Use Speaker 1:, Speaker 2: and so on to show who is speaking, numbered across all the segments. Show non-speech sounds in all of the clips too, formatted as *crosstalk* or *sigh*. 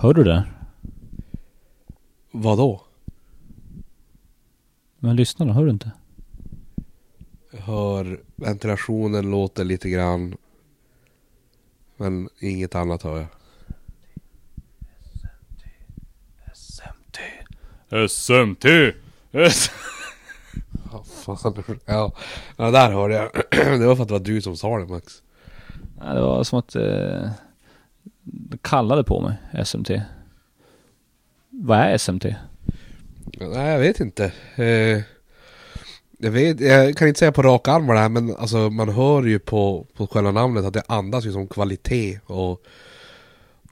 Speaker 1: Hör du det?
Speaker 2: Vadå?
Speaker 1: Men lyssna då, hör du inte?
Speaker 2: Jag hör ventilationen låter lite grann. Men inget annat hör jag.
Speaker 1: SMT.
Speaker 3: SMT! S-
Speaker 2: Ja, fan. Ja, ja där hörde jag. *clears throat* Det var för att det var du som sa det Max.
Speaker 1: Nej, det var som att eh, kallade på mig, SMT. Vad är SMT?
Speaker 2: Nej, jag vet inte. Eh, jag, vet, jag kan inte säga på rak arm vad det är, men alltså, man hör ju på, på själva namnet att det andas ju som kvalitet. Och,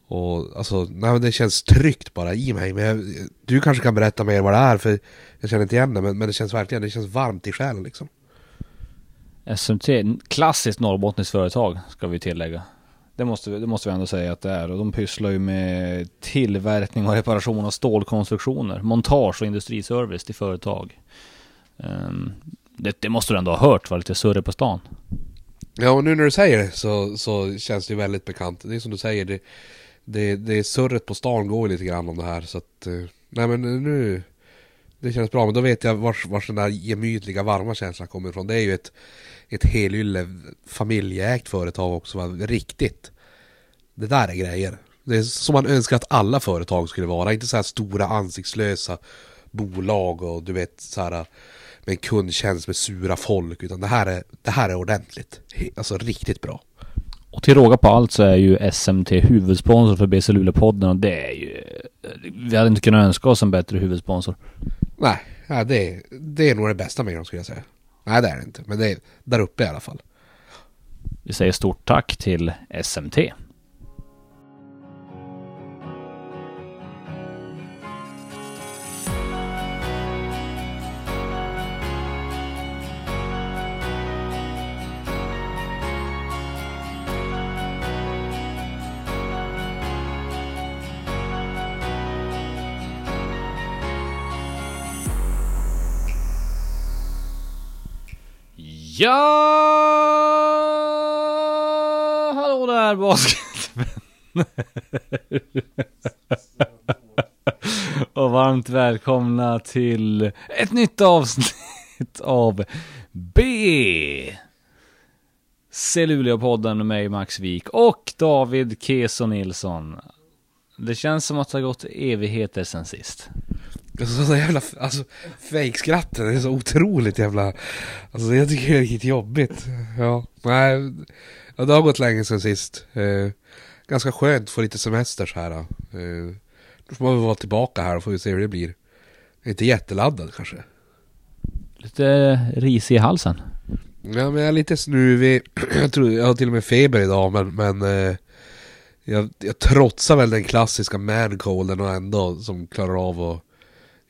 Speaker 2: och alltså, nej, men det känns tryggt bara i mig. Men jag, du kanske kan berätta mer vad det är, för jag känner inte igen det. Men, men det känns verkligen det känns varmt i själen liksom.
Speaker 1: SMT, klassiskt norrbottniskt företag ska vi tillägga. Det måste, vi- det måste vi ändå säga att det är. Och de pysslar ju med tillverkning och reparation av stålkonstruktioner, montage och industriservice till företag. Ehm, det, det måste du ändå ha hört, var lite surre på stan.
Speaker 2: Ja, och nu när du säger det så, så känns det ju väldigt bekant. Det är som du säger, det, det, det surret på stan går ju lite grann om det här. Så att, eh, nej men nu, det känns bra. Men då vet jag vars, vars den där gemytliga varma känslan kommer ifrån. Det är ju ett, ett helylle familjeägt företag också. Va? Riktigt. Det där är grejer. Det är som man önskar att alla företag skulle vara. Inte så här stora ansiktslösa bolag och du vet så här med en kundtjänst med sura folk. Utan det här är, det här är ordentligt. Alltså riktigt bra.
Speaker 1: Och till råga på allt så är ju SMT huvudsponsor för BC Luleå-podden och det är ju... Vi hade inte kunnat önska oss en bättre huvudsponsor.
Speaker 2: Nej, nej det, är, det är nog det bästa med dem skulle jag säga. Nej det är det inte, men det är där uppe i alla fall.
Speaker 1: Vi säger stort tack till SMT. Ja, hallå där basketvänner. Och varmt välkomna till ett nytt avsnitt av B. Celluleopodden med mig Max Wik och David Keso Nilsson. Det känns som att det har gått evigheter sen sist.
Speaker 2: Alltså så jävla, alltså fejkskratten är så otroligt jävla, alltså jag tycker det är lite jobbigt. Ja, nej, ja, det har gått länge sen sist. Eh, ganska skönt att få lite semester så här. Eh, då får man väl vara tillbaka här och får vi se hur det blir. Inte jätteladdad kanske.
Speaker 1: Lite risig i halsen.
Speaker 2: Ja men jag är lite snuvig, *clears throat* jag, tror, jag har till och med feber idag men, men eh, jag, jag trotsar väl den klassiska mancolden och ändå som klarar av att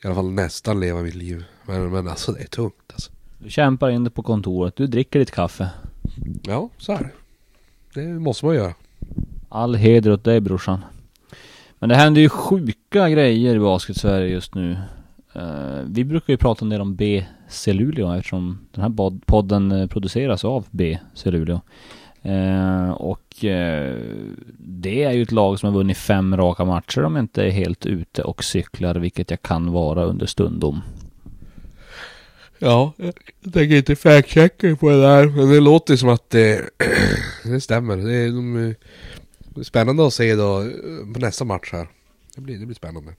Speaker 2: i alla fall nästan leva mitt liv. Men, men alltså det är tungt alltså.
Speaker 1: Du kämpar in det på kontoret, du dricker ditt kaffe.
Speaker 2: Ja, så är det. Det måste man göra.
Speaker 1: All heder åt dig brorsan. Men det händer ju sjuka grejer i basket-Sverige just nu. Eh, vi brukar ju prata en del om BC Luleå eftersom den här podden eh, produceras av BC Luleå. Eh, och eh, det är ju ett lag som har vunnit fem raka matcher om inte är helt ute och cyklar, vilket jag kan vara under stundom.
Speaker 2: Ja, jag tänker inte fact-checka på det där. Men det låter som att det, *clears throat* det stämmer. Det är, de, det är spännande att se då eh, på nästa match här. Det blir, det blir spännande.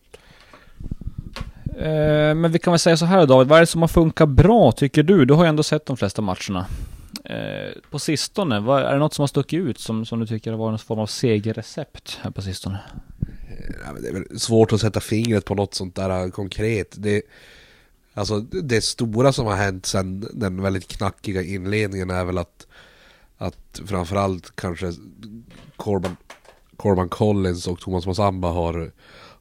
Speaker 1: Eh, men vi kan väl säga så här David, vad är det som har funkat bra tycker du? Du har ju ändå sett de flesta matcherna. Eh, på sistone, vad, är det något som har stuckit ut som, som du tycker har varit någon form av segerrecept här på sistone?
Speaker 2: Eh, ja, men det är väl svårt att sätta fingret på något sånt där eh, konkret. Det, alltså, det stora som har hänt sedan den väldigt knackiga inledningen är väl att, att framförallt kanske Corban, Corban Collins och Thomas Massamba har,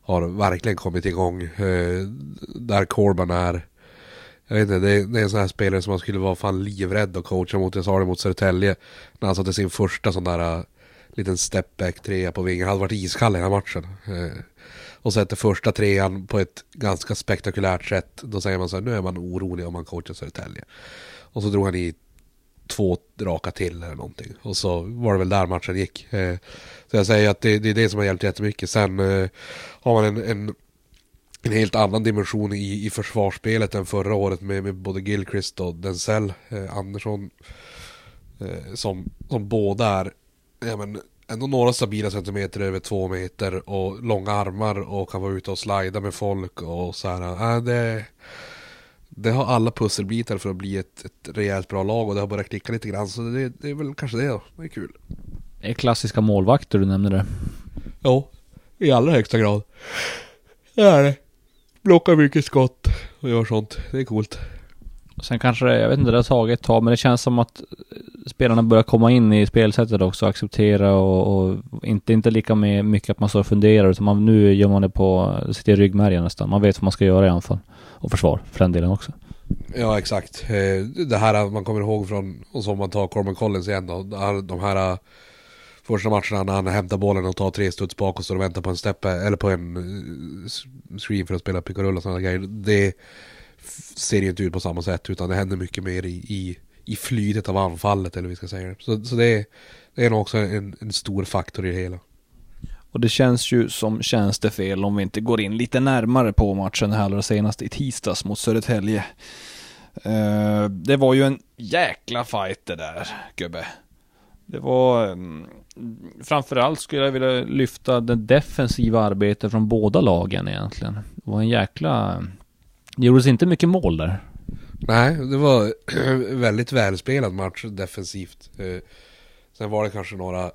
Speaker 2: har verkligen kommit igång. Eh, där Corban är jag vet inte, det är, det är en sån här spelare som man skulle vara fan livrädd att coacha mot. Jag sa det mot Södertälje när han satte sin första sån där uh, liten stepback trea på vingen. Han hade varit iskall i den här matchen. Uh, och sätter första trean på ett ganska spektakulärt sätt. Då säger man så här, nu är man orolig om man coachar Södertälje. Och så drog han i två raka till eller någonting. Och så var det väl där matchen gick. Eh, så jag säger att det, det är det som har hjälpt jättemycket. Sen eh, har man en, en, en helt annan dimension i, i försvarsspelet än förra året med, med både Gilchrist och Denzel eh, Andersson. Eh, som, som båda är ja, men, ändå några stabila centimeter över två meter och långa armar och kan vara ute och slida med folk och så här. Äh, det, det har alla pusselbitar för att bli ett, ett rejält bra lag och det har börjat klicka lite grann så det, det är väl kanske det då. Det är kul.
Speaker 1: Det är klassiska målvakter du nämnde där.
Speaker 2: Ja, i allra högsta grad. Det är det. Blockar mycket skott och gör sånt. Det är coolt.
Speaker 1: Sen kanske det, jag vet inte, det har tagit ett tag men det känns som att spelarna börjar komma in i spelsättet också, acceptera och, och inte, inte lika med mycket att man står och funderar utan man, nu gör man det på, sitter i ryggmärgen nästan. Man vet vad man ska göra i anfall. Och försvar, för den delen också.
Speaker 2: Ja exakt. Eh, Det här man kommer ihåg från, och som man tar Corman Collins igen då. De här första matcherna när han hämtar bollen och tar tre studs bak och står och väntar på en steppe, eller på en eh, screen för att spela pickarull och sådana grejer. Det ser ju inte ut på samma sätt utan det händer mycket mer i, i, i flytet av anfallet eller vi ska säga. Så, så det, är, det är nog också en, en stor faktor i det hela.
Speaker 1: Och det känns ju som tjänstefel om vi inte går in lite närmare på matchen här allra senast i tisdags mot Södertälje. Uh, det var ju en jäkla fight det där, gubbe. Det var... Um, framförallt skulle jag vilja lyfta det defensiva arbetet från båda lagen egentligen. Det var en jäkla... Det gjordes inte mycket mål där.
Speaker 2: Nej, det var *clears throat* väldigt välspelad match defensivt. Eh, sen var det kanske några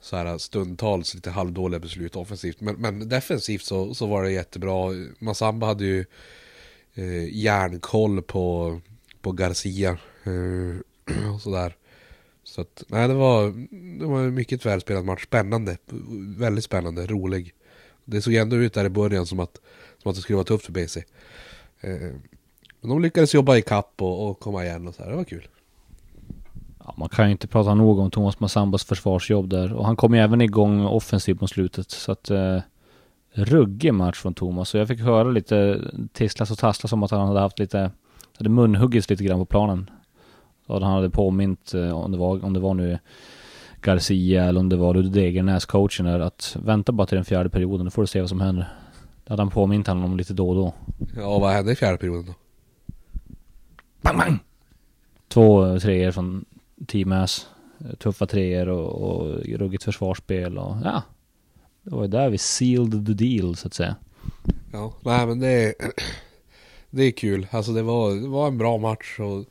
Speaker 2: så här stundtals lite halvdåliga beslut offensivt. Men, men defensivt så, så var det jättebra. Massamba hade ju eh, järnkoll på, på Garcia. Eh, *clears throat* och sådär. Så att, nej det var, det var en mycket välspelad match. Spännande. Väldigt spännande, rolig. Det såg ändå ut där i början som att, som att det skulle vara tufft för BC. Eh, men de lyckades jobba i kapp och, och komma igen och så här. Det var kul.
Speaker 1: Ja, man kan ju inte prata nog om Thomas Massambas försvarsjobb där. Och han kom ju även igång offensivt mot slutet. Så att... Eh, ruggig match från Thomas. Och jag fick höra lite tisslas och tasslas om att han hade haft lite... Hade munhuggits lite grann på planen. Och han hade påmint, eh, om det var, om det var nu Garcia eller om det var Degernäs, coachen där, att vänta bara till den fjärde perioden, då får du se vad som händer. Det hade han påmint honom om lite då och då.
Speaker 2: Ja, vad hände i fjärde perioden då?
Speaker 1: Bang, bang! Två treor från Team Ass. Tuffa treor och, och ruggigt försvarsspel och ja. Det var ju där vi sealed the deal så att säga.
Speaker 2: Ja, nej men det är, *clears throat* det är kul. Alltså det var, det var en bra match och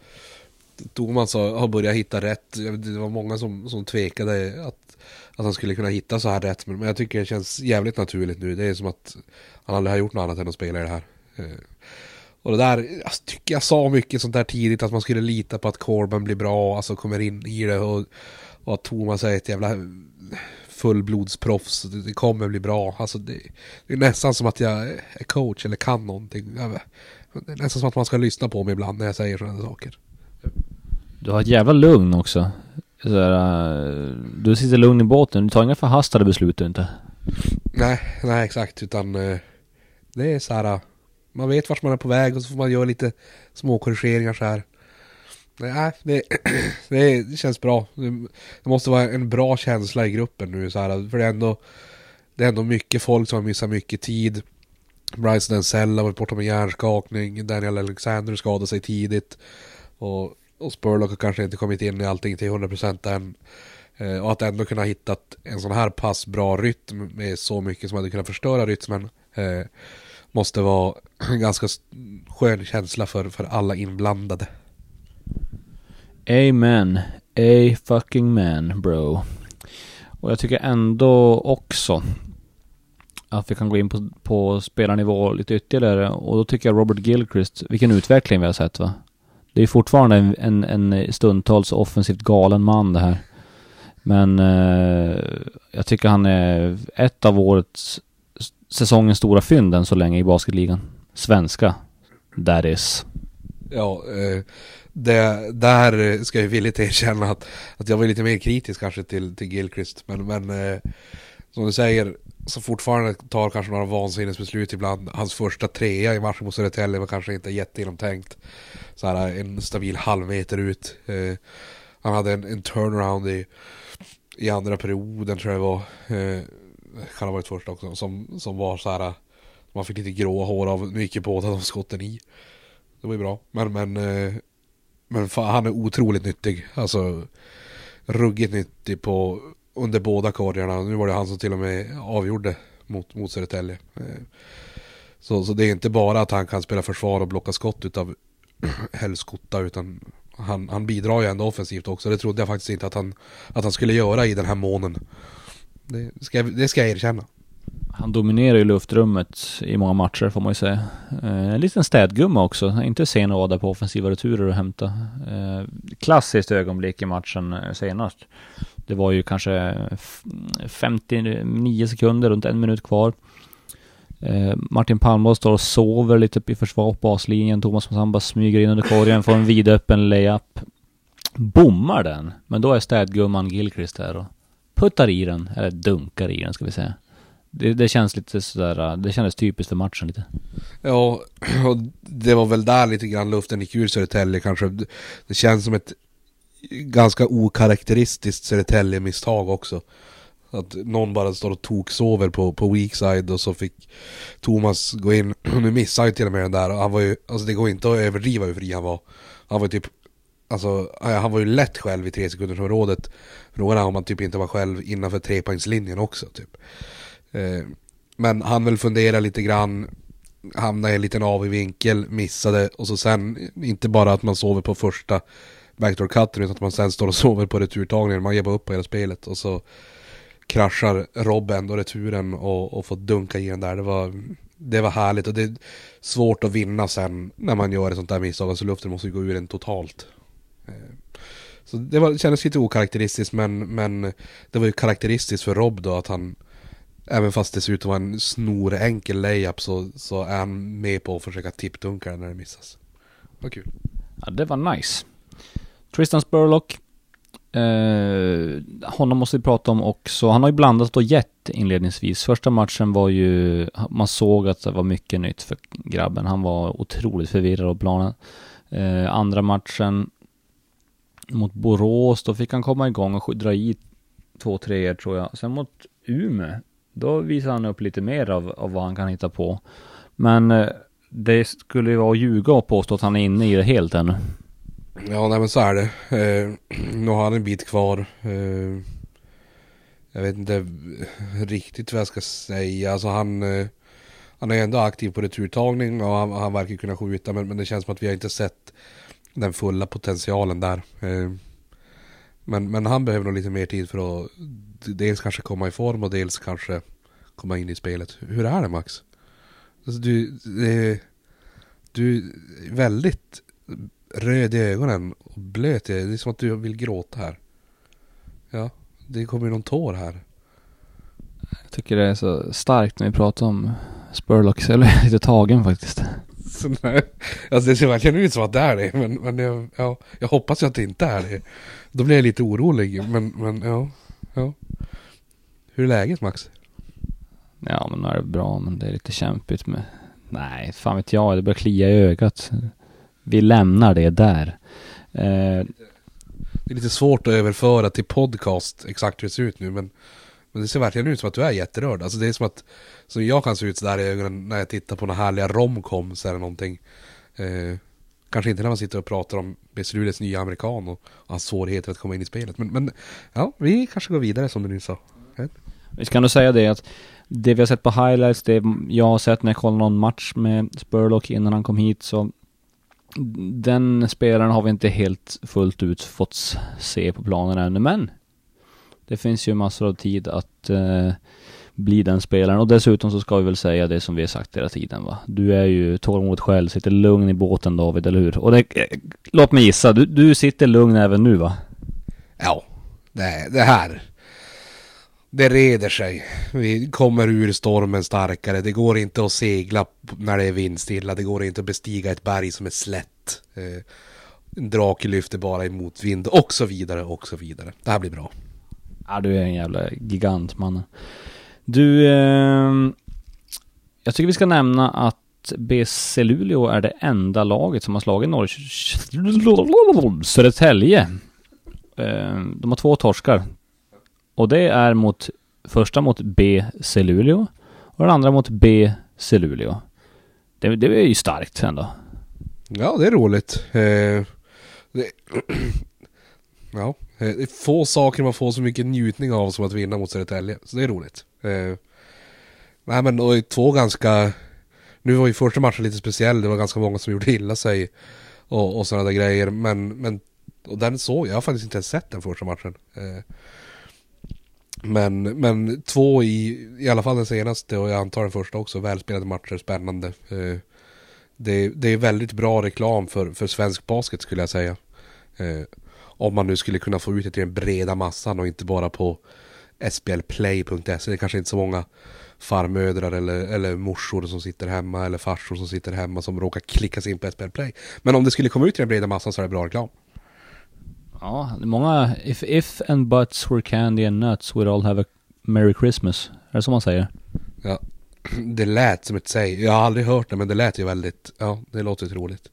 Speaker 2: Thomas har börjat hitta rätt. Det var många som, som tvekade att, att han skulle kunna hitta så här rätt. Men jag tycker det känns jävligt naturligt nu. Det är som att han aldrig har gjort något annat än att spela i det här. Eh, och det där, jag tycker jag sa mycket sånt där tidigt att man skulle lita på att Corben blir bra, alltså kommer in i det och, och att Thomas är ett jävla fullblodsproffs, det kommer bli bra. Alltså det, det, är nästan som att jag är coach eller kan någonting. Det är nästan som att man ska lyssna på mig ibland när jag säger sådana saker.
Speaker 1: Du har ett jävla lugn också. Sådär, äh, du sitter lugn i båten, du tar inga förhastade beslut du inte.
Speaker 2: Nej, nej exakt, utan äh, det är så här. Man vet vart man är på väg och så får man göra lite små korrigeringar så här. Nej, äh, det, *clears throat* det, det känns bra. Det måste vara en bra känsla i gruppen nu så här, för det är ändå det är ändå mycket folk som har missat mycket tid. Bryce Denzel har varit borta med hjärnskakning. Daniel Alexander skadade sig tidigt. Och, och Spurlock har kanske inte kommit in i allting till 100% än. Eh, och att ändå kunna hitta en sån här pass bra rytm med så mycket som hade kunnat förstöra rytmen. Eh, måste vara en *clears throat* ganska skön känsla för, för alla inblandade.
Speaker 1: Amen. A fucking man, bro. Och jag tycker ändå också att vi kan gå in på, på spelarnivå lite ytterligare. Och då tycker jag Robert Gilchrist, vilken utveckling vi har sett va? Det är fortfarande en, en, en stundtals offensivt galen man det här. Men eh, jag tycker han är ett av årets säsongens stora fynd än så länge i basketligan. Svenska. That is.
Speaker 2: Ja, eh, det, där ska jag villigt erkänna att, att jag var lite mer kritisk kanske till, till Gilchrist. Men, men eh, som du säger, som fortfarande tar kanske några vansinnesbeslut ibland. Hans första trea i matchen mot Södertälje var kanske inte jättegenomtänkt. Så här en stabil halvmeter ut. Eh, han hade en, en turnaround i, i andra perioden tror jag det var. Eh, kan ha varit första också. Som, som var så här. Man fick lite gråa hår av. Nu gick ju båda de skotten i. Det var ju bra. Men, men, eh, men fan, han är otroligt nyttig. Alltså ruggigt nyttig på under båda korgarna. Nu var det han som till och med avgjorde mot, mot Södertälje. Eh, Så, så det är inte bara att han kan spela försvar och blocka skott utav *clears throat* helskotta utan han, han bidrar ju ändå offensivt också. Det trodde jag faktiskt inte att han, att han skulle göra i den här månen. Det ska, jag- det ska jag erkänna.
Speaker 1: Han dominerar ju luftrummet i många matcher får man ju säga. Eh, en liten städgumma också. Inte sen att vara där på offensiva returer och hämta. Eh, klassiskt ögonblick i matchen eh, senast. Det var ju kanske 59 sekunder, runt en minut kvar. Eh, Martin Palmblad står och sover lite upp i försvar på baslinjen. Thomas Massamba smyger in under korgen, får en vidöppen layup. Bommar den, men då är städgumman Gilchrist där och puttar i den, eller dunkar i den ska vi säga. Det, det känns lite sådär, eh, det kändes typiskt för matchen lite.
Speaker 2: Ja, *clears throat* och det var väl där lite grann luften gick ur Södertälje kanske. Det- Det känns som ett ganska okaraktäristiskt Södertälje-misstag också. Att någon bara står och toksover på, på weak side och så fick Thomas gå in. *clears throat* Nu missade ju till och med den där. Han var ju, alltså det går inte att överdriva hur fri han var. Han var ju typ, alltså han var ju lätt själv i tre sekundersområdet. Frågan är om han typ inte var själv innanför trepoängslinjen också typ. Eh, Men han väl fundera lite grann, hamna i en liten avig vinkel, missade och så sen inte bara att man sover på första backdoor cutten utan att man sen står och sover på returtagningen, man ger bara upp på hela spelet och så kraschar Robben ändå returen och, och får dunka igen där. Det var, det var härligt och det är svårt att vinna sen när man gör ett sånt där misstag, alltså luften måste ju gå ur en totalt. Eh, så det, var, det kändes lite okaraktäristiskt men, men det var ju karaktäristiskt för Rob då att han Även fast det ser ut att vara en snorenkel layup så, så är han med på att försöka tippdunka den när det missas. Vad kul.
Speaker 1: Ja, det var nice. Tristan Spurlock. Eh, honom måste vi prata om också. Han har ju blandat och gett inledningsvis. Första matchen var ju, man såg att det var mycket nytt för grabben. Han var otroligt förvirrad av planen. Eh, andra matchen mot Borås, då fick han komma igång och dra i två treor tror jag. Sen mot Umeå, då visade han upp lite mer av, av vad han kan hitta på. Men eh, det skulle ju vara att ljuga och påstå att han är inne i det helt ännu.
Speaker 2: Ja, nej men så är det. Eh, nu har han en bit kvar. Eh, jag vet inte riktigt vad jag ska säga. Alltså han, eh, han är ändå aktiv på returtagning och han, han verkar kunna skjuta. Men, men det känns som att vi har inte sett den fulla potentialen där. Eh, men, men han behöver nog lite mer tid för att dels kanske komma i form och dels kanske komma in i spelet. Hur är det Max? Alltså, du, du är väldigt röd i ögonen och blöt Det är som att du vill gråta här. Ja, det kommer ju någon tår här.
Speaker 1: Jag tycker det är så starkt när vi pratar om Spurlock, så jag blir *laughs* lite tagen faktiskt.
Speaker 2: Så, nej, alltså det ser verkligen ut som att det är det. Men, men jag, ja, jag hoppas ju att det inte är det. Då blir jag lite orolig. Men, men ja, ja. Hur är läget Max?
Speaker 1: Ja men nu är det bra, men det är lite kämpigt med... Nej, fan vet jag, det börjar klia i ögat. Vi lämnar det där. Eh,
Speaker 2: Det är lite svårt att överföra till podcast exakt hur det ser ut nu. Men, men det ser verkligen ut som att du är jätterörd. Alltså det är som att så jag kan se ut sådär i ögonen när jag tittar på några härliga romcoms eller någonting. Eh, kanske inte när man sitter och pratar om Beslutets nya amerikan och hans svårigheter att komma in i spelet. Men, men ja, vi kanske går vidare som du nyss sa.
Speaker 1: Vi ska nog säga det att det vi har sett på highlights, det jag har sett när jag kollade någon match med Spurlock innan han kom hit så den spelaren har vi inte helt fullt ut fått se på planen ännu men det finns ju massor av tid att eh, bli den spelaren och dessutom så ska vi väl säga det som vi har sagt hela tiden va. Du är ju tålmodig själv, sitter lugn i båten David, eller hur? Och det, eh, låt mig gissa, du, du sitter lugn även nu va?
Speaker 2: Ja, det, det här. Det reder sig. Vi kommer ur stormen starkare. Det går inte att segla när det är vindstilla. Det går inte att bestiga ett berg som är slätt. Eh, en drake lyfter bara i motvind och så vidare och så vidare. Det här blir bra.
Speaker 1: Ja, du är en jävla gigant mannen. Du, eh, jag tycker vi ska nämna att BC Luleå är det enda laget som har slagit Norrköping... Södertälje. Eh, de har två torskar. Och det är mot, första mot BC Luleå och den andra mot BC Luleå. Det, det är ju starkt ändå.
Speaker 2: Ja, det är roligt. Eh, det, *clears throat* ja, eh, det är få saker man får så mycket njutning av som att vinna mot Södertälje. Så det är roligt. Eh, nej men och två ganska... Nu var ju första matchen lite speciell, det var ganska många som gjorde illa sig. Och, och sådana där grejer. Men, men och den såg jag, har faktiskt inte ens sett den första matchen. Eh, men, men två i, i alla fall den senaste och jag antar den första också, välspelade matcher, spännande. Eh, det, det är väldigt bra reklam för, för svensk basket skulle jag säga. Eh, om man nu skulle kunna få ut det till den breda massan och inte bara på sblplay.se. Det är kanske inte så många farmödrar eller, eller morsor som sitter hemma eller farsor som sitter hemma som råkar klicka sig in på SBL Play. Men om det skulle komma ut till den breda massan så är det bra reklam.
Speaker 1: Ja, det är många... If, if and buts were candy and nuts we'd all have a Merry Christmas. Är det så man säger?
Speaker 2: Ja, *clears throat* det lät som ett säg. Jag har aldrig hört det men det lät ju väldigt, ja det låter roligt.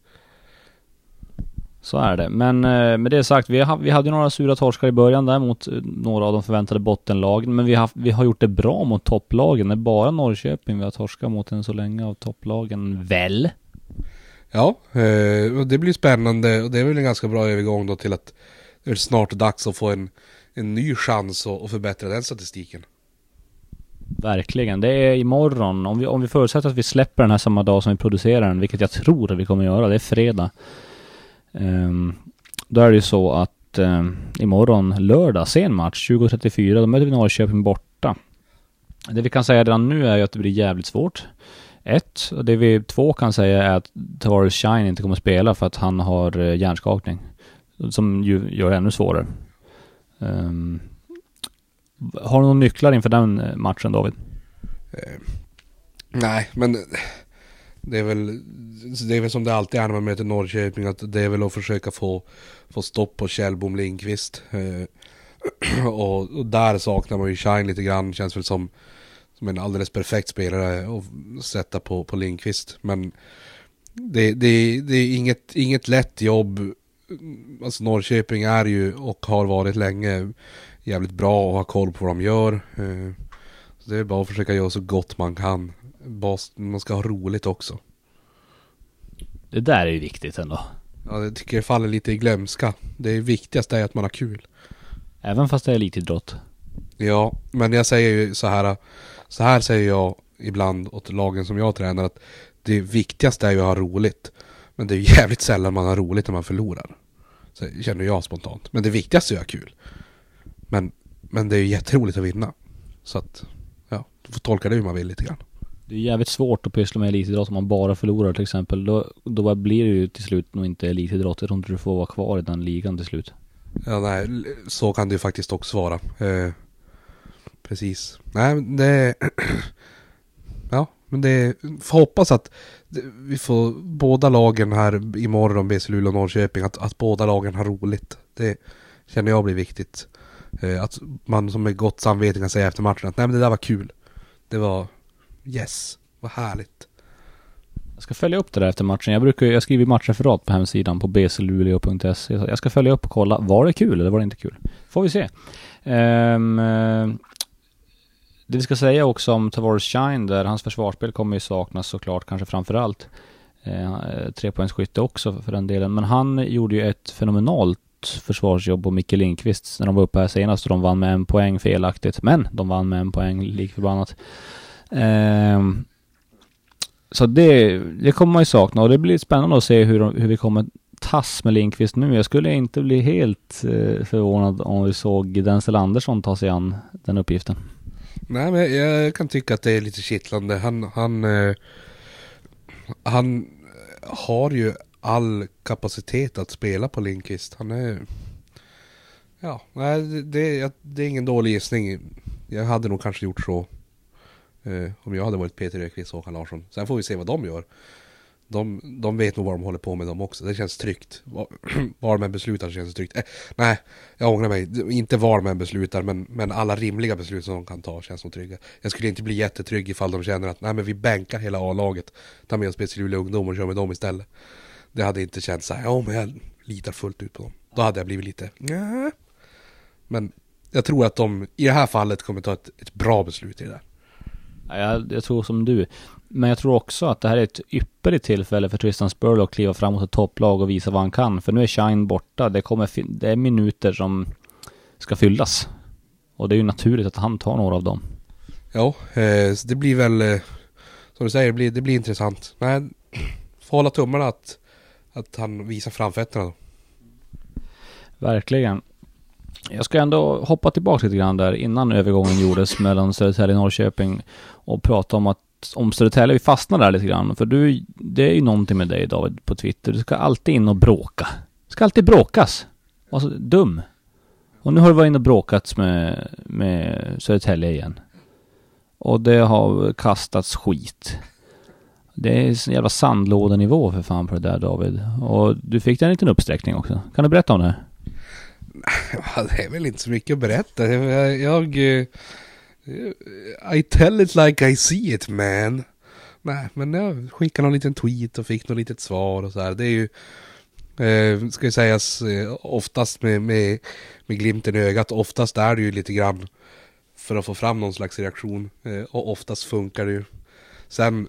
Speaker 1: Så är det. Men eh, med det sagt, vi, vi hade några sura torskar i början där mot eh, några av de förväntade bottenlagen. Men vi har, vi har gjort det bra mot topplagen. Det är bara Norrköping vi har torskat mot än så länge av topplagen. Väl?
Speaker 2: Ja, eh, och det blir spännande och det är väl en ganska bra övergång då till att det är snart dags att få en, en ny chans att, att förbättra den statistiken.
Speaker 1: Verkligen. Det är imorgon. Om vi, om vi förutsätter att vi släpper den här samma dag som vi producerar den, vilket jag tror att vi kommer göra. Det är fredag. Um, då är det ju så att um, imorgon lördag, sen match, 20.34, då möter vi Norrköping borta. Det vi kan säga redan nu är ju att det blir jävligt svårt. Ett, och det vi två kan säga är att Tavares Shine inte kommer spela för att han har eh, hjärnskakning. Som ju gör det ännu svårare. Um, har du några nycklar inför den eh, matchen David?
Speaker 2: Eh, nej, men det är väl det är väl som det alltid är när man möter Norrköping att det är väl att försöka få, få stopp på Kjellbom Lindqvist. Eh, *clears throat* och, och, där saknar man ju Shine lite grann. Känns väl som, som en alldeles perfekt spelare att sätta på, på Lindqvist. Men det, det, det är inget, inget lätt jobb. Alltså Norrköping är ju och har varit länge jävligt bra och ha koll på vad de gör. Eh, så det är bara att försöka göra så gott man kan. Man ska ha roligt också.
Speaker 1: Det där är ju viktigt ändå.
Speaker 2: Ja, jag tycker det faller lite i glömska. Det viktigaste är att man har kul.
Speaker 1: Även fast det är elitidrott?
Speaker 2: Ja, men jag säger ju så här. Så här säger jag ibland åt lagen som jag tränar att det viktigaste är ju att ha roligt. Men det är *laughs* jävligt sällan man har roligt när man förlorar. Så känner jag spontant. Men det viktigaste är att ha kul. Men, men det är ju jätteroligt att vinna. Så att, ja, du får tolka det hur man vill lite grann.
Speaker 1: Det är jävligt svårt att pyssla med elitidrott om man bara förlorar till exempel. Då, då blir det ju till slut nog inte elitidrott. Jag tror inte du får vara kvar i den ligan till slut.
Speaker 2: Ja, nej, så kan det ju faktiskt också vara. Eh, precis. Nej, men det... *clears throat* ja, men det... Får hoppas att vi får båda lagen här imorgon, BC Luleå och Norrköping, att, att båda lagen har roligt. Det känner jag blir viktigt. Eh, att man som med gott samvete kan säga efter matchen att nej men det där var kul. Det var yes, vad härligt.
Speaker 1: Jag ska följa upp det där efter matchen. Jag brukar jag skriver matchreferat på hemsidan på bcluleå.se. Jag ska följa upp och kolla, var det kul eller var det inte kul? Får vi se. Um, det vi ska säga också om Tavares Shine där, hans försvarsspel kommer ju saknas såklart, kanske framförallt. Eh, trepoängsskytte också för den delen. Men han gjorde ju ett fenomenalt försvarsjobb på Micke Lindqvist när de var uppe här senast och de vann med en poäng felaktigt. Men de vann med en poäng likförbannat. Eh, så det, det kommer man ju sakna och det blir spännande att se hur, hur vi kommer tass med Lindqvist nu. Jag skulle inte bli helt eh, förvånad om vi såg Denzel Andersson ta sig an den uppgiften.
Speaker 2: Nej men jag kan tycka att det är lite kittlande. Han, han, eh, han har ju all kapacitet att spela på Lindqvist. Han är... Ja, nej, det, det är ingen dålig gissning. Jag hade nog kanske gjort så. Eh, om jag hade varit Peter Öqvist och Håkan Larsson. Sen får vi se vad de gör de, de vet nog vad de håller på med dem också. Det känns tryggt. Var, *clears throat* var än beslutar känns det tryggt. Eh, nej, jag ångrar mig. Inte var de än beslutar, men, men alla rimliga beslut som de kan ta känns nog trygga. Jag skulle inte bli jättetrygg ifall de känner att nej men vi bänkar hela A-laget. Tar med oss BC Luleå ungdom och kör med dem istället. Det hade inte känts så här, ja men jag litar fullt ut på dem. Då hade jag blivit lite, nej. Men jag tror att de i det här fallet kommer ta ett, ett bra beslut i det där.
Speaker 1: Jag, jag tror som du. Men jag tror också att det här är ett ypperligt tillfälle för Tristan Spurlock att kliva fram mot ett topplag och visa vad han kan. För nu är Shine borta. Det, kommer det är minuter som ska fyllas. Och det är ju naturligt att han tar några av dem.
Speaker 2: Ja, eh, så det blir väl, eh, som du säger, det blir, det blir intressant. Nej, får hålla tummarna att, att han visar framfötterna då.
Speaker 1: Verkligen. Jag ska ändå hoppa tillbaka lite grann där innan övergången gjordes *laughs* mellan Södertälje och Norrköping och prata om att om Södertälje, vi fastnar där lite grann. För du, det är ju någonting med dig David på Twitter. Du ska alltid in och bråka. Du ska alltid bråkas. Alltså dum. Och nu har du varit inne och bråkats med, med Södertälje igen. Och det har kastats skit. Det är en jävla sandlådenivå för fan på det där David. Och du fick en liten uppsträckning också. Kan du berätta om det? *laughs*
Speaker 2: Ja, det är väl inte så mycket att berätta. Jag, jag eh, i tell it like I see it man. Nej, men jag skickade någon liten tweet och fick något litet svar och så här. Det är ju, eh, ska ju sägas, eh, oftast med, med, med glimten i ögat. Oftast är det ju lite grann för att få fram någon slags reaktion. Eh, och oftast funkar det ju. Sen,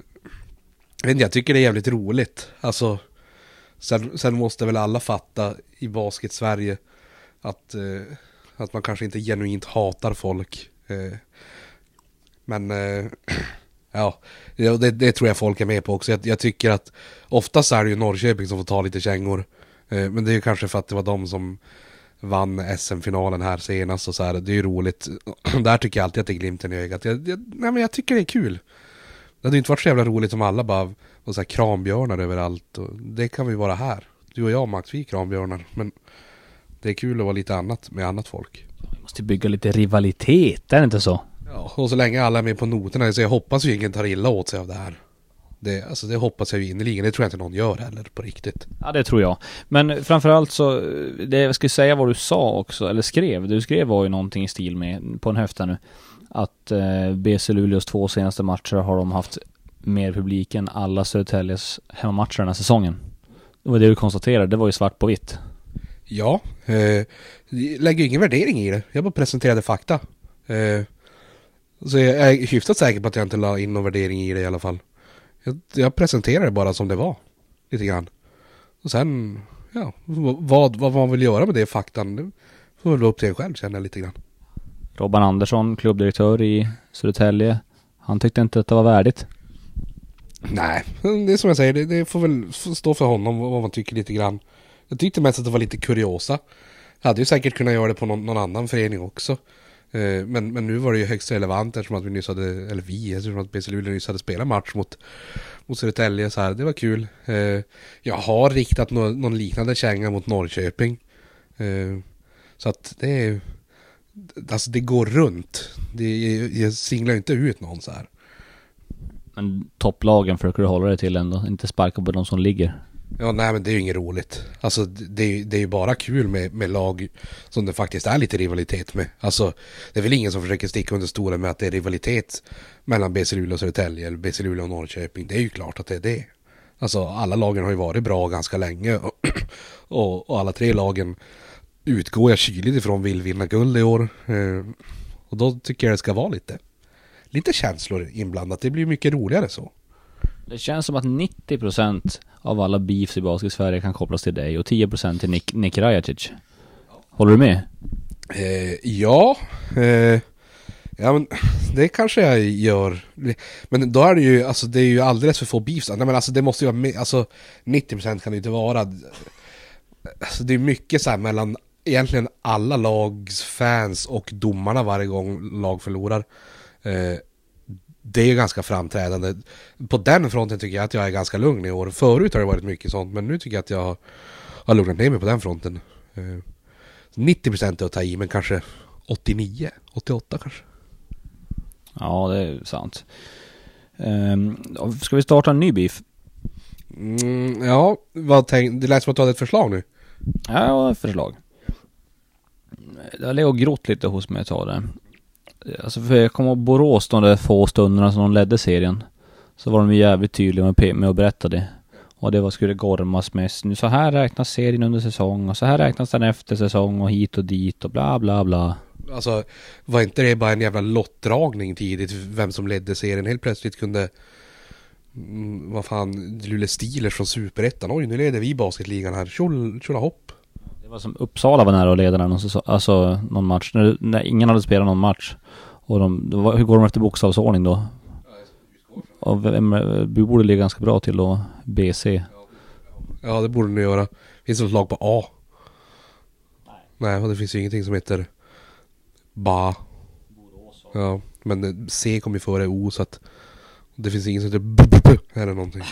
Speaker 2: jag jag tycker det är jävligt roligt. Alltså, sen, sen måste väl alla fatta i basket-Sverige att, eh, att man kanske inte genuint hatar folk. Eh, men eh, *clears throat* ja, det, det tror jag folk är med på också. Jag, jag tycker att oftast är det ju Norrköping som får ta lite kängor. Eh, men det är ju kanske för att det var de som vann SM-finalen här senast och så här. Det är ju roligt. *clears throat* Där tycker jag alltid att det är glimten i ögat. Jag, jag, nej men jag tycker det är kul. Det hade ju inte varit så jävla roligt om alla bara var så här krambjörnar överallt. Och det kan vi vara här. Du och jag Max, vi är krambjörnar. Men det är kul att vara lite annat med annat folk.
Speaker 1: Måste bygga lite rivalitet, är det inte så?
Speaker 2: Ja, och så länge alla är med på noterna, så jag hoppas ju ingen tar illa åt sig av det här. Det, alltså det hoppas jag ju innerligen, det tror jag inte någon gör heller på riktigt.
Speaker 1: Ja, det tror jag. Men framförallt så, det jag ska säga vad du sa också, eller skrev. Det du skrev var ju någonting i stil med, på en höft här nu, att eh, BC Luleås två senaste matcher har de haft mer publik än alla Södertäljes hemmamatcher den här säsongen. Det var det du konstaterade, det var ju svart på vitt.
Speaker 2: Ja, eh, lägger ingen värdering i det. Jag bara presenterade fakta. Eh, så jag är hyfsat säker på att jag inte la in någon värdering i det i alla fall. Jag, jag presenterade det bara som det var. Lite grann. Och sen, ja, vad, vad man vill göra med det faktan, det får väl vara upp till en själv känner jag lite grann.
Speaker 1: Robban Andersson, klubbdirektör i Södertälje, han tyckte inte att det var värdigt.
Speaker 2: Nej, det är som jag säger, det, det får väl stå för honom vad man tycker lite grann. Jag tyckte mest att det var lite kuriosa. Jag hade ju säkert kunnat göra det på någon, någon annan förening också. Eh, Men, men nu var det ju högst relevant eftersom att vi nyss hade, eller vi, eftersom att BC Luleå nyss hade spelat match mot, mot Södertälje så här. Det var kul. Eh, Jag har riktat no, någon liknande känga mot Norrköping. Eh, Så att det är, alltså det går runt. Det, jag singlar ju inte ut någon så här.
Speaker 1: Men topplagen försöker du hålla dig till ändå, inte sparka på de som ligger.
Speaker 2: Ja, nej men det är ju inget roligt. Alltså det, är ju- det är ju bara kul med, med lag som det faktiskt är lite rivalitet med. Alltså det är väl ingen som försöker sticka under stolen med att det är rivalitet mellan BC Luleå och Södertälje eller BC Luleå och Norrköping. Det är ju klart att det är det. Alltså alla lagen har ju varit bra ganska länge och, *clears throat* och, och alla tre lagen utgår jag kyligt ifrån vill vinna guld i år. Eh, och då tycker jag det ska vara lite, lite känslor inblandat. Det blir mycket roligare så.
Speaker 1: Det känns som att 90% av alla beefs i basket Sverige kan kopplas till dig och 10% till Nick, Nick Rajacic. Håller du med?
Speaker 2: Eh, ja, eh, ja men det kanske jag gör. Men då är det ju, alltså det är ju alldeles för få beefs. Nej men alltså det måste ju vara, alltså 90% kan det ju inte vara. Alltså det är mycket så här mellan egentligen alla lags fans och domarna varje gång lag förlorar. Eh, det är ganska framträdande. På den fronten tycker jag att jag är ganska lugn i år. Förut har det varit mycket sånt, men nu tycker jag att jag har lugnat ner mig på den fronten. Eh, 90% är att ta i, men kanske 89, 88 kanske.
Speaker 1: Ja, det är sant. Um, ska vi starta en ny beef?
Speaker 2: Mm, ja, vad tänk, det lät som att du hade ett förslag nu.
Speaker 1: Ja, jag har ett förslag. Det har legat och grott lite hos mig ett tag där. Alltså för jag kommer ihåg Borås de där få stunderna som de ledde serien. Så var de jävligt tydliga med, med att berätta det. Och det var skulle gormas mest. Nu så här räknas serien under säsong och så här räknas den efter säsong och hit och dit och bla bla bla.
Speaker 2: Alltså, var inte det bara en jävla lottdragning tidigt, vem som ledde serien? Helt plötsligt kunde, mm, vad fan, Luleå Steelers från Superettan, oj nu leder vi basketligan här, Tjol- tjolahopp.
Speaker 1: Det var som Uppsala var nära att leda någon, säsong, alltså, alltså någon match. När, när ingen hade spelat någon match. Och de, var, hur går de efter bokstavsordning då? Och vem, vi borde ligga ganska bra till då, BC.
Speaker 2: Ja, det borde ni göra. Finns det något lag på A? Nej, Nej och det finns ju ingenting som heter BA. Ja, men eh, C kommer ju före O så att det finns ingen som heter B, B eller någonting.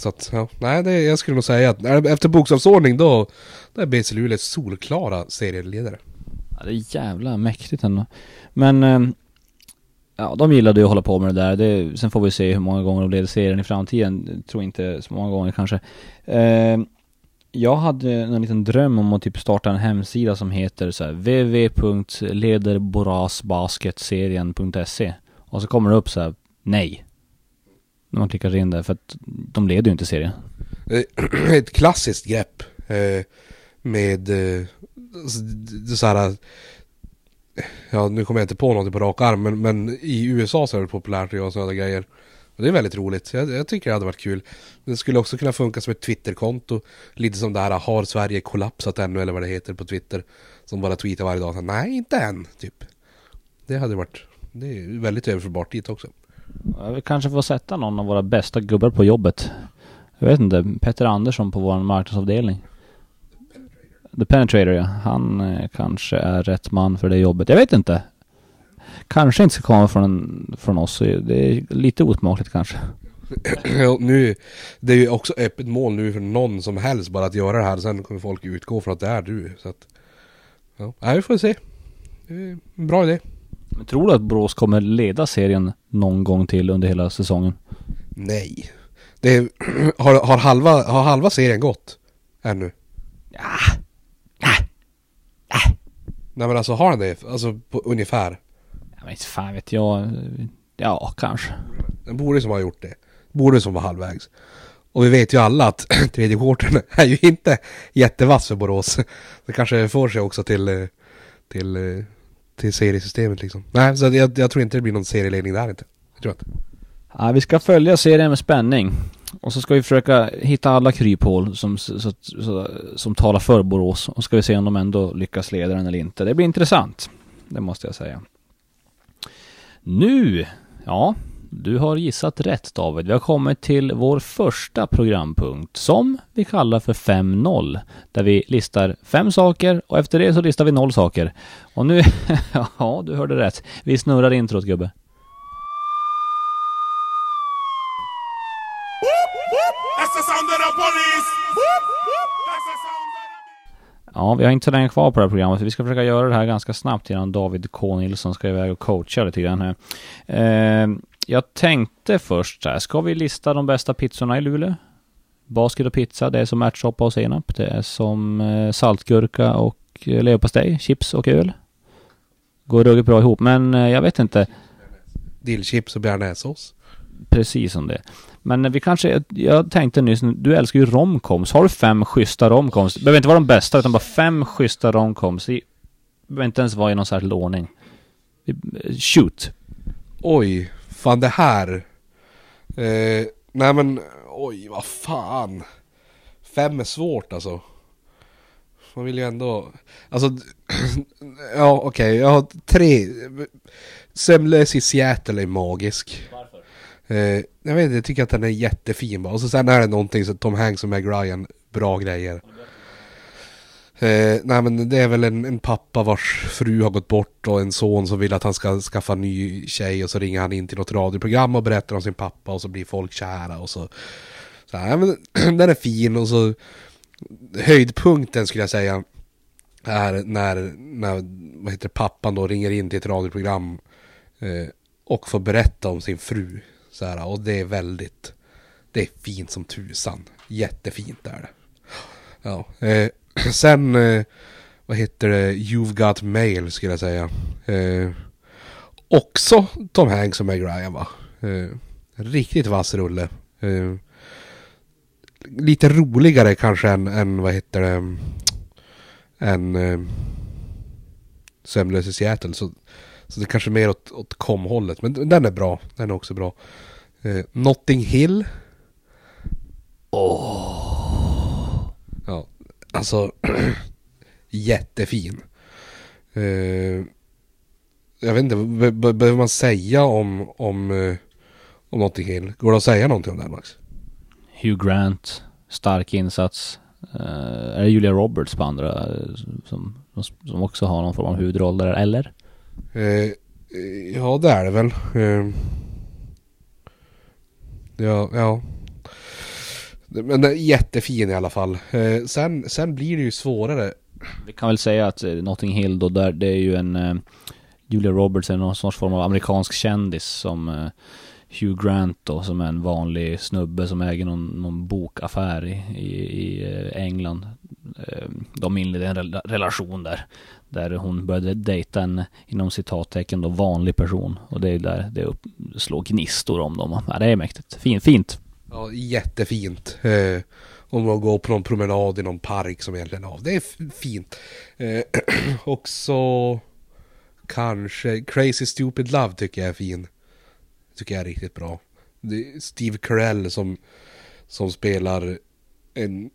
Speaker 2: Så att, ja, nej det, jag skulle nog säga att efter bokstavsordning då, då är BC Luleå solklara serieledare.
Speaker 1: Ja, det är jävla mäktigt ändå. Men, ehm, ja de gillade ju att hålla på med det där. Det, sen får vi se hur många gånger de leder serien i framtiden. Jag tror inte så många gånger kanske. Ehm, jag hade en liten dröm om att typ starta en hemsida som heter så här www.lederborasbasketserien.se Och så kommer det upp så här nej. När man klickar in där för att de leder ju inte serien.
Speaker 2: Eh, *clears throat* ett klassiskt grepp eh, med eh, alltså, så här. Eh, ja, nu kommer jag inte på någonting på rak arm, men, men i USA så är det populärt att göra sådana grejer. Och det är väldigt roligt. Jag, jag tycker det hade varit kul. Det skulle också kunna funka som ett Twitterkonto. Lite som det här Har Sverige kollapsat ännu eller vad det heter på Twitter. Som bara tweetar varje dag. Så, Nej, inte än, typ. Det hade varit... Det är väldigt överförbart dit också.
Speaker 1: Vi kanske får sätta någon av våra bästa gubbar på jobbet. Jag vet inte, Petter Andersson på vår marknadsavdelning. The Penetrator ja. Han eh, kanske är rätt man för det jobbet. Jag vet inte. Kanske inte ska komma från, från oss. Det är lite osmakligt kanske. *clears throat*
Speaker 2: Ja, nu, det är ju också öppet mål nu för någon som helst bara att göra det här. Sen kommer folk utgå från att det är du. Så att, ja, Nej, vi får se. Det är en bra idé.
Speaker 1: Men tror du att Borås kommer leda serien någon gång till under hela säsongen?
Speaker 2: Nej. Det är, *clears throat* har, har, halva, har halva serien gått? Ännu?
Speaker 1: Ja.
Speaker 2: Nej men alltså har den det? Alltså på ungefär?
Speaker 1: Jag vet fan vet jag. Ja, kanske.
Speaker 2: Den borde som ha gjort det. Borde som var halvvägs. Och vi vet ju alla att *clears throat* tredje quartern *laughs* är ju inte jättevass för Borås. Det kanske får sig också till, eh, till, eh, till seriesystemet liksom. Nej, så jag, jag tror inte det blir någon serieledning där inte. Jag tror inte.
Speaker 1: Ja, vi ska följa serien med spänning. Och så ska vi försöka hitta alla kryphål som, så, så, så, som talar för Borås. Och ska vi se om de ändå lyckas leda den eller inte. Det blir intressant. Det måste jag säga. Nu, ja, du har gissat rätt David. Vi har kommit till vår första programpunkt som vi kallar för 5-0. Där vi listar fem saker och efter det så listar vi noll saker. Och nu, *laughs* ja du hörde rätt. Vi snurrar introt gubbe. Ja, vi har inte så länge kvar på det här programmet. Vi ska försöka göra det här ganska snabbt innan David K. Nilsson ska iväg och coacha lite grann här. Eh, jag tänkte först så här, ska vi lista de bästa pizzorna i Luleå? Basket och pizza, det är som ärtsoppa och senap. Det är som eh, saltgurka och eh, leverpastej, chips och öl. Går ruggigt bra ihop, men eh, jag vet inte
Speaker 2: Dillchips och bearnaisesås.
Speaker 1: precis som det. Men vi kanske, jag tänkte nyss, du älskar ju romcoms. Har du fem schyssta romcoms? Det behöver inte vara de bästa, utan bara fem schyssta romcoms. Det behöver inte ens vara i någon särskild ordning. Shoot!
Speaker 2: Oj, fan det här. Eh, nej men, oj vad fan. Fem är svårt alltså. Man vill ju ändå, alltså, *clears throat* ja okej, jag har tre. Semles i Seattle är magisk.
Speaker 1: Varför?
Speaker 2: Eh, jag vet inte, jag tycker att den är jättefin bara. Och så sen är det någonting så Tom Hanks och Meg Ryan, bra grejer. Eh, nej men det är väl en, en pappa vars fru har gått bort och en son som vill att han ska skaffa en ny tjej och så ringer han in till något radioprogram och berättar om sin pappa och så blir folk kära och så. så nej, men, *clears throat* den är fin och så höjdpunkten skulle jag säga är när, när vad heter det, pappan då ringer in till ett radioprogram eh, och får berätta om sin fru. Så här, och det är väldigt, det är fint som tusan. Jättefint är det. Ja, eh, sen, eh, vad heter det, You've Got Mail skulle jag säga. Eh, också Tom Hanks och Meg Ryan va. Eh, riktigt vass rulle. Eh, lite roligare kanske än, än vad heter det, än eh, Sömnlös i Seattle. Så, så det är kanske mer åt, åt kom-hållet. Men den är bra. Den är också bra. Eh, Notting Hill. Ja, alltså *clears throat* jättefin. Eh, jag vet inte, be- be- behöver man säga om, om, eh, om Notting Hill? Går det att säga någonting om den Max?
Speaker 1: Hugh Grant, stark insats. Eh, är det Julia Roberts på andra som, som också har någon form av huvudroll där, eller?
Speaker 2: Ja, det är det väl. Ja, ja. Men den är jättefin i alla fall. Eh, sen, sen blir det ju svårare.
Speaker 1: Vi kan väl säga att eh, Notting Hill då, där, det är ju en eh, Julia Roberts är någon sorts form av amerikansk kändis som eh, Hugh Grant då, som är en vanlig snubbe som äger någon, någon bokaffär i, i, i eh, England. Eh, De inledde en rela- relation där. Där hon började dejta en, inom citattecken då, vanlig person. Och det är där det upp, slår gnistor om dem. Ja, det är mäktigt. Fint, fint.
Speaker 2: Ja, jättefint. Eh, om man går på någon promenad i någon park som egentligen, av. det är fint. Eh, *clears throat* också kanske Crazy Stupid Love tycker jag är fin. Tycker jag är riktigt bra. Det är Steve Carell som, som spelar en,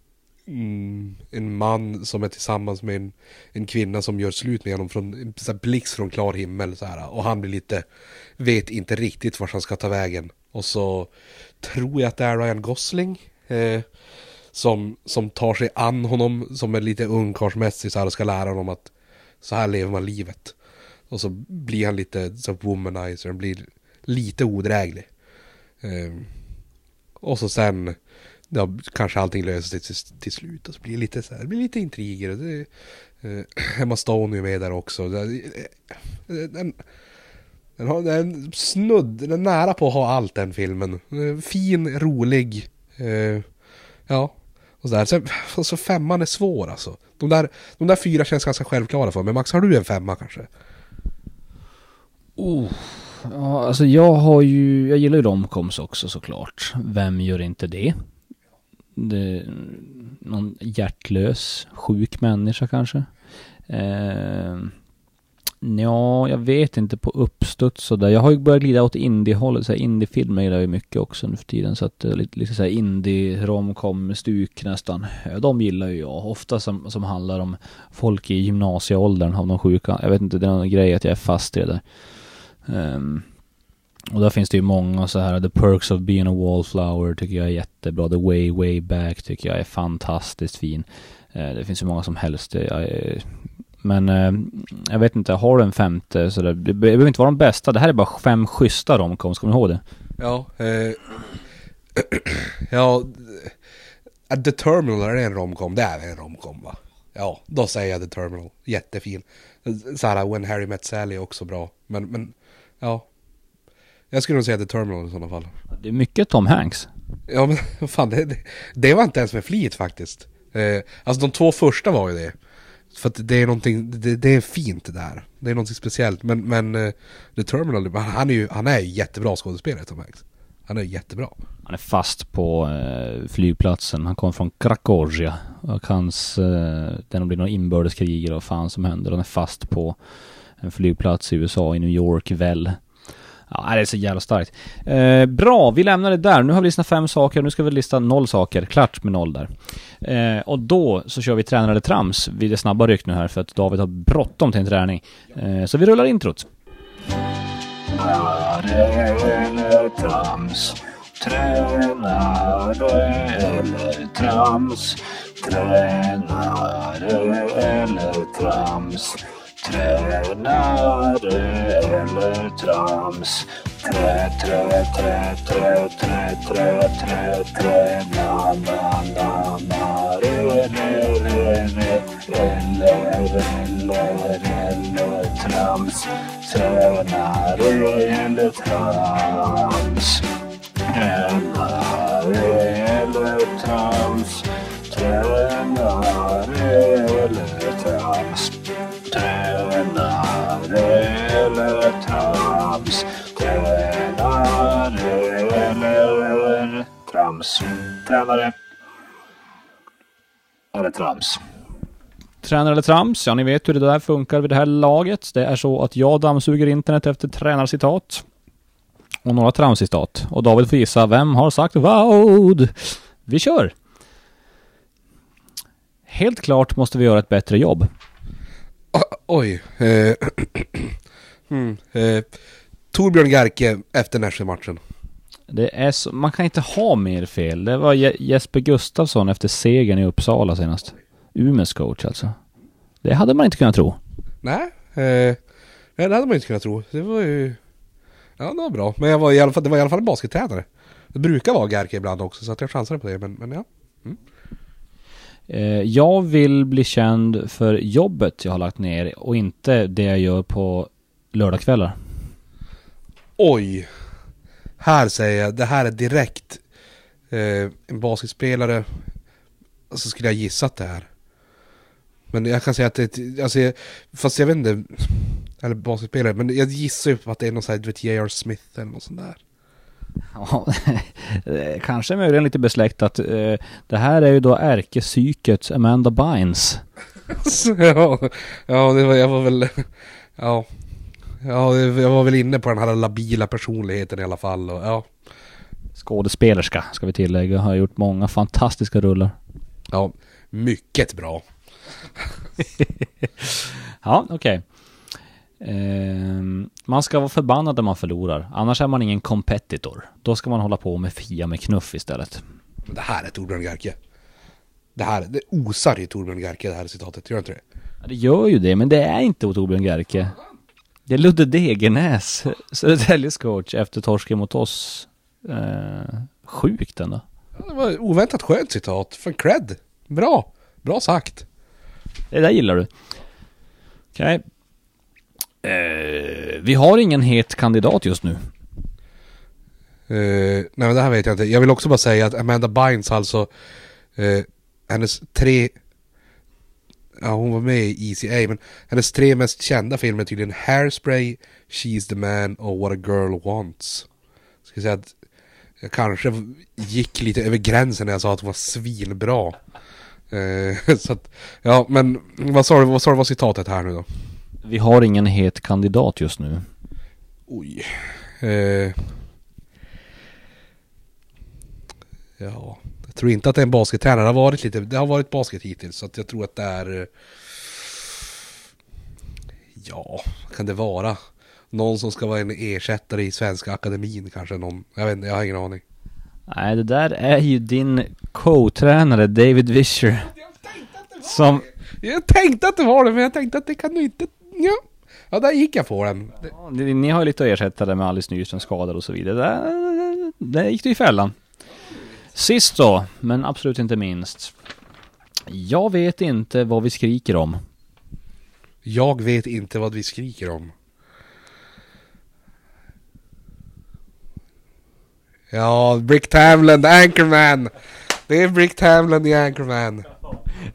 Speaker 2: mm, en man som är tillsammans med en, en kvinna som gör slut med honom från en här blixt från klar himmel så här. Och han blir lite, vet inte riktigt vart han ska ta vägen. Och så tror jag att det är Ryan Gosling. Eh, som, som tar sig an honom som är lite ungkarlsmässig så här och ska lära honom att så här lever man livet. Och så blir han lite så womanizer, han blir lite odräglig. Eh, och så sen, ja, kanske allting löser sig till, till slut och så blir det lite så här, det blir lite intriger. och Det, eh, *clears throat* Emma Stone är ju med där också. Eh, eh, den, den har den snudd, den är nära på att ha allt den filmen. Fin, rolig. Eh, ja. Och så, där. Sen, och så alltså femman är svår alltså. De där, de där fyra känns ganska självklara för mig. Max, har du en femma kanske?
Speaker 1: Oh. Ja, alltså jag har ju, jag gillar ju romcoms också såklart. Vem gör inte det? Det någon hjärtlös, sjuk människa kanske. Eh, ja, jag vet inte på uppstuds sådär. Jag har ju börjat glida åt indie-hållet, så här indiefilmer gillar jag ju mycket också nu för tiden. Så att eh, lite, lite såhär indie-romcom-stuk nästan. De gillar ju jag. Ofta som, som handlar om folk i gymnasieåldern av de sjuka. Jag vet inte, det är någon grej att jag är fast i det där. Ehm, och där finns det ju många så här, The Perks of Being a Wallflower tycker jag är jättebra. The Way Way Back tycker jag är fantastiskt fin. Eh, det finns ju många som helst. Eh, eh, men eh, jag vet inte, har du en femte så där, det behöver inte vara de bästa. Det här är bara fem schyssta romcoms, kommer du ihåg det?
Speaker 2: Ja. Eh, *clears throat* ja. The Terminal, är det en romcom? Det är en romcom va? Ja, då säger jag The Terminal. Jättefin. Så här, When Harry Met Sally är också bra. Men, men ja. Jag skulle nog säga The Terminal i sådana fall.
Speaker 1: Det är mycket Tom Hanks.
Speaker 2: Ja men *laughs* fan, det, det, det var inte ens med flit faktiskt. Eh, alltså de två första var ju det. För att det är någonting, det, det är fint det där. Det är någonting speciellt. Men, men eh, The Terminal, han är ju, han är ju jättebra skådespelare Tom Hanks. Han är jättebra.
Speaker 1: Han är fast på eh, flygplatsen. Han kommer från Krakosia. Och hans, eh, det blir någon inbördeskrig och vad fan som händer. Han är fast på en flygplats i USA, i New York väl. Ja, det är så jävla starkt. Eh, bra, vi lämnar det där. Nu har vi listat fem saker, nu ska vi lista noll saker. Klart med noll där. Eh, och då så kör vi tränare eller trams. vid det snabba ryck nu här för att David har bråttom till en träning. Eh, så vi rullar introt.
Speaker 4: eller trams. Tränare eller trams. Tränare eller trams. tränare eller trams. Trä, trä, trä, trä, trä, trä, trä, trä, na, na, na, na, re, re, re, re, eller, eller, eller, trams. Tränare eller trams. Tränare eller trams. Tränare eller Tränare eller trams.
Speaker 1: Tränare eller trams? Ja, ni vet hur det där funkar vid det här laget. Det är så att jag dammsuger internet efter tränarcitat. Och några tramscitat. Och David får gissa, vem har sagt vad? Vi kör! Helt klart måste vi göra ett bättre jobb.
Speaker 2: Oj. Eh, *clears throat* mm, eh, Torbjörn Gerke efter Nässjö-matchen.
Speaker 1: Det är så, man kan inte ha mer fel. Det var Je- Jesper Gustafsson efter segern i Uppsala senast. Umeås coach alltså. Det hade man inte kunnat tro.
Speaker 2: Nej, eh, nej, det hade man inte kunnat tro. Det var ju... Ja, det var bra. Men jag var i alla fall, det var i alla fall en baskettränare. Det brukar vara Gerke ibland också, så att jag chansade på det. Men, men ja.
Speaker 1: Eh, Jag vill bli känd för jobbet jag har lagt ner och inte det jag gör på lördagskvällar.
Speaker 2: Oj! Här säger jag, det här är direkt eh, en basketspelare. Så skulle jag gissat det här. Men jag kan säga att det är, alltså, jag- fast jag vet inte. Eller basketspelare, men jag gissar ju på att det är någon sån här, du vet, J.R. Smith eller något sånt där.
Speaker 1: Ja, *laughs* kanske möjligen lite besläktat. Eh, Det här är ju då ärkepsyket Amanda Bynes. *laughs*
Speaker 2: Ja, ja, det var, jag var väl... Ja. Ja, det- jag var väl inne på den här labila personligheten i alla fall. Och, ja.
Speaker 1: Skådespelerska ska vi tillägga. Har gjort många fantastiska rullar.
Speaker 2: ja, mycket bra. *laughs*
Speaker 1: Ja, okej. Ehm, man ska vara förbannad när man förlorar. Annars är man ingen competitor. Då ska man hålla på med Fia med knuff istället.
Speaker 2: Det här är Torbjörn Gerke. Det här, det osar i Torbjörn Gerke det här citatet, gör inte det?
Speaker 1: Ja, det gör ju det, men det är inte Torbjörn Gerke. Det är Ludde Degernäs, Södertäljes coach, efter torsken mot oss. Eh, sjukt ändå.
Speaker 2: Det var oväntat skönt citat, för cred. Bra, bra sagt.
Speaker 1: Det där gillar du. Okej. Eh, vi har ingen het kandidat just nu.
Speaker 2: Eh, nej men det här vet jag inte. Jag vill också bara säga att Amanda Bynes alltså, eh, hennes tre, ja hon var med i ECA, men hennes tre mest kända filmer är tydligen Hairspray, She's the Man och What a Girl Wants. Ska säga att jag kanske gick lite över gränsen när jag sa att hon var svinbra. Eh, *laughs* så att, ja men vad sa du, vad sa du var citatet här nu då?
Speaker 1: Vi har ingen het kandidat just nu.
Speaker 2: Oj. Eh. Ja, jag tror inte att det är en baskettränare. Det har varit lite, det har varit basket hittills. Så att jag tror att det är... Ja, vad kan det vara? Någon som ska vara en ersättare i Svenska Akademin kanske någon. Jag vet inte, jag har ingen aning.
Speaker 1: Nej, det där är ju din co-tränare David Vischer. Som,
Speaker 2: Jag tänkte att det var det, men jag tänkte att det kan du inte... Ja, ja där gick jag på den.
Speaker 1: Ja, ni, ni har ju lite att ersätta det med Alice Nyström skadad och så vidare. Där, där gick du i fällan. Sist då, men absolut inte minst. Jag vet inte vad vi skriker om.
Speaker 2: Jag vet inte vad vi skriker om. Ja, Brick Tamland, Anchorman! Det är Brick Tamland i Anchorman.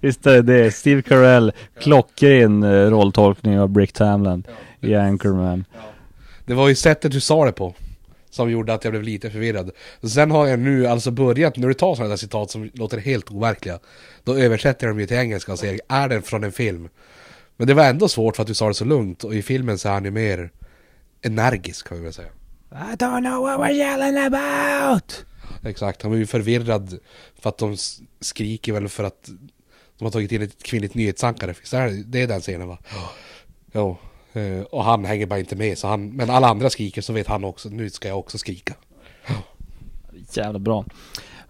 Speaker 1: Visst är det. Steve Carell, klockren eh, rolltolkning av Brick Tamland i Anchorman.
Speaker 2: Det var ju sättet du sa det på. Som gjorde att jag blev lite förvirrad. Sen har jag nu alltså börjat, när du tar sådana där citat som låter helt overkliga. Då översätter jag dem ju till engelska och säger, är den från en film? Men det var ändå svårt för att du sa det så lugnt och i filmen så är han ju mer energisk kan vi väl säga.
Speaker 1: I don't know what we're yelling about!
Speaker 2: Exakt, han var ju förvirrad för att de skriker väl för att de har tagit in ett kvinnligt nyhetsankare. Det, är den scenen va? Jo. Eh, och han hänger bara inte med så han, men alla andra skriker så vet han också, nu ska jag också skrika.
Speaker 1: Jävla bra.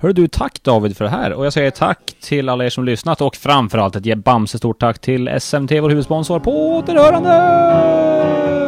Speaker 1: Hör du, tack David för det här. Och jag säger tack till alla er som lyssnat och framförallt ett Bamse stort tack till SMT, vår huvudsponsor. På återhörande!